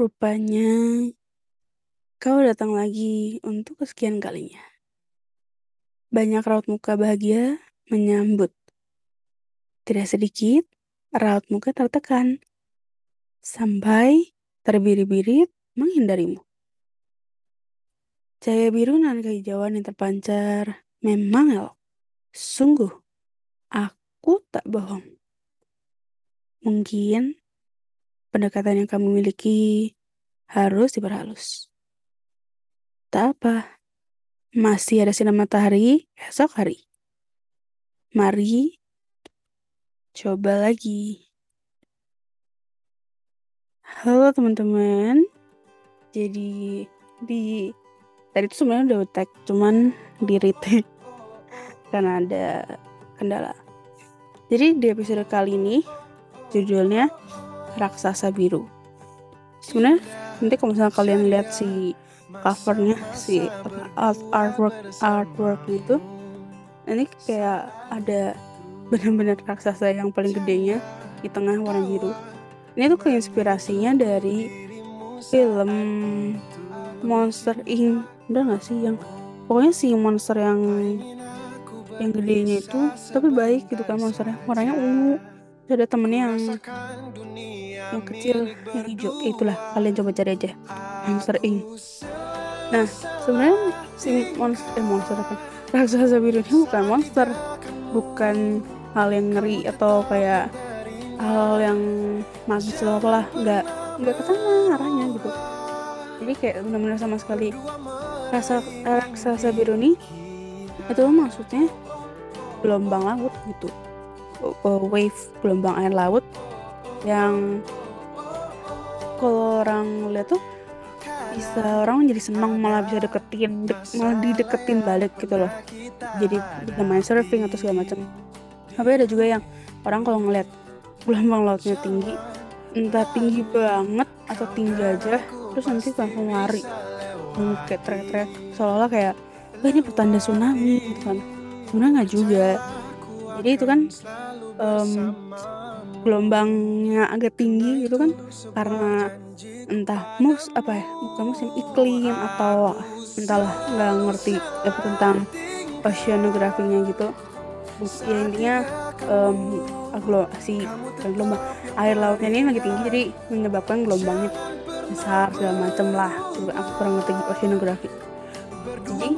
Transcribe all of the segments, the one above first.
Rupanya kau datang lagi untuk kesekian kalinya. Banyak raut muka bahagia menyambut. Tidak sedikit raut muka tertekan. Sampai terbirit-birit menghindarimu. Cahaya biru dan kehijauan yang terpancar memang elok. Sungguh, aku tak bohong. Mungkin pendekatan yang kamu miliki harus diperhalus. Tak apa, masih ada sinar matahari esok hari. Mari coba lagi. Halo teman-teman. Jadi di tadi itu sebenarnya udah tag cuman di retake karena ada kendala. Jadi di episode kali ini judulnya Raksasa Biru. Sebenarnya nanti kalau misalnya kalian lihat si covernya si art, artwork artwork itu ini kayak ada benar-benar raksasa yang paling gedenya di tengah warna biru. Ini tuh keinspirasinya dari film Monster Inc. Udah gak sih yang pokoknya si monster yang yang gedenya itu tapi baik gitu kan monsternya warnanya ungu ada temennya yang yang kecil yang hijau. itulah. Kalian coba cari aja. Monster Inc. Nah sebenarnya si monster eh monster apa? Raksasa biru ini bukan monster. Bukan hal yang ngeri atau kayak hal yang magis atau apalah. Nggak nggak ke sana arahnya gitu. Jadi kayak benar-benar sama sekali rasa raksasa biru ini itu maksudnya gelombang laut gitu. Wave gelombang air laut yang kalau orang lihat tuh bisa orang jadi senang malah bisa deketin de malah dideketin balik gitu loh. Jadi bisa main surfing atau segala macam. Tapi ada juga yang orang kalau ngeliat gelombang lautnya tinggi entah tinggi banget atau tinggi aja terus nanti langsung lari kayak teriak-teriak seolah-olah kayak oh, ini pertanda tsunami gitu kan. Sebenarnya nggak juga. Jadi itu kan um, gelombangnya agak tinggi gitu kan karena entah mus apa ya bukan musim iklim atau entahlah nggak ngerti tapi tentang oceanografinya gitu. Ya intinya um, si gelombang air lautnya ini lagi tinggi jadi menyebabkan gelombangnya besar segala macem lah. Aku kurang ngerti oceanografi jadi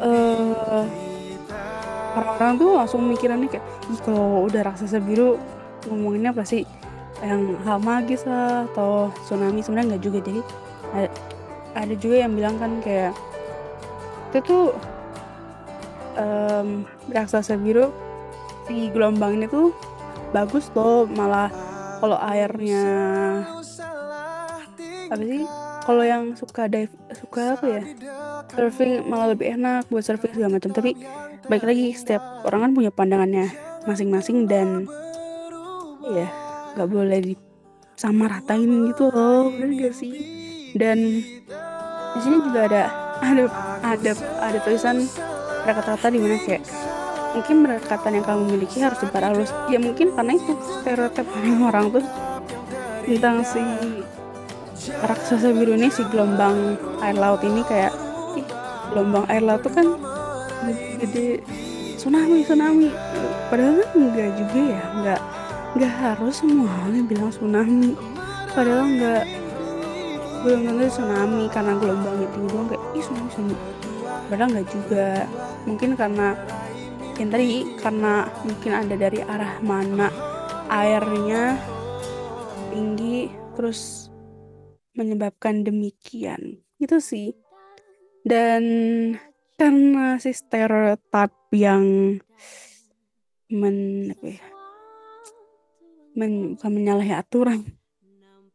uh, orang-orang tuh langsung mikirannya kayak kalau udah raksasa biru ngomonginnya pasti yang hal magis lah atau tsunami. Sebenarnya nggak juga. Jadi ada, ada juga yang bilang kan kayak itu tuh um, raksasa biru si gelombang ini tuh bagus loh malah kalau airnya apa sih? Kalau yang suka dive suka apa ya? Surfing malah lebih enak buat surfing segala macam. Tapi baik lagi setiap orang kan punya pandangannya masing-masing dan ya nggak boleh di sama ratain gitu loh bener gak sih? Dan di sini juga ada ada ada ada tulisan ada kata-kata di mana kayak mungkin pendekatan yang kamu miliki harus diperhalus. Ya mungkin karena itu stereotip orang tuh tentang si raksasa biru ini si gelombang air laut ini kayak gelombang air laut tuh kan gede tsunami tsunami. Padahal kan enggak juga ya. Enggak enggak harus semuanya bilang tsunami. Padahal enggak. Belum tentu tsunami karena gelombangnya tinggi doang kayak ih tsunami tsunami. Padahal enggak juga. Mungkin karena yang tadi karena mungkin ada dari arah mana airnya tinggi terus menyebabkan demikian. Itu sih. Dan karena si stereotip yang men apa ya, men, bukan menyalahi aturan.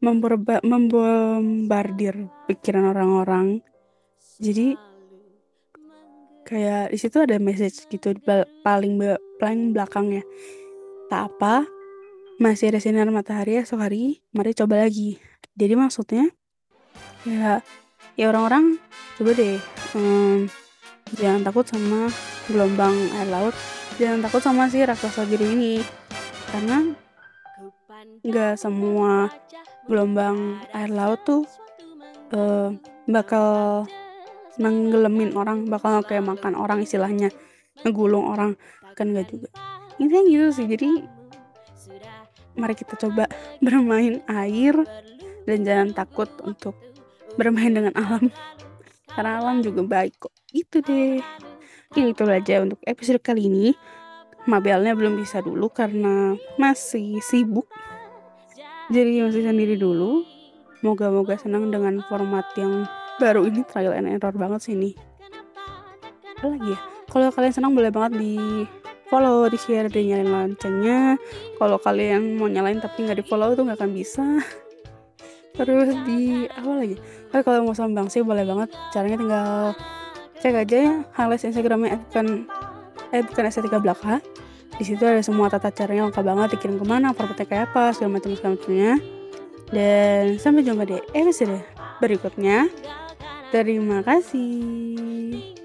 Memberba, membombardir pikiran orang-orang. Jadi kayak di situ ada message gitu paling paling belakangnya tak apa masih ada sinar matahari esok hari mari coba lagi. Jadi maksudnya ya ya orang-orang coba deh hmm, jangan takut sama gelombang air laut. Jangan takut sama si raksasa biru ini. Karena nggak semua gelombang air laut tuh uh, bakal nenggelemin orang bakal kayak makan orang istilahnya ngegulung orang. Kan gak juga. Ini gitu sih. Jadi mari kita coba bermain air dan jangan takut untuk bermain dengan alam karena alam juga baik kok. Itu deh. Ini itu aja untuk episode kali ini. Mabelnya belum bisa dulu karena masih sibuk. Jadi masih sendiri dulu. Moga-moga senang dengan format yang baru ini. Trial and error banget sih ini. Apa lagi ya? Kalau kalian senang boleh banget di follow di share dan nyalain loncengnya. Kalau kalian mau nyalain tapi nggak di follow tuh nggak akan bisa terus di apa lagi? Tapi kalau mau sama sih boleh banget. Caranya tinggal cek aja ya highlight instagramnya eh bukan estetika belaka di situ ada semua tata caranya lengkap banget dikirim ke mana formatnya kayak apa segala macam segala macamnya. Dan sampai jumpa di episode berikutnya. Terima kasih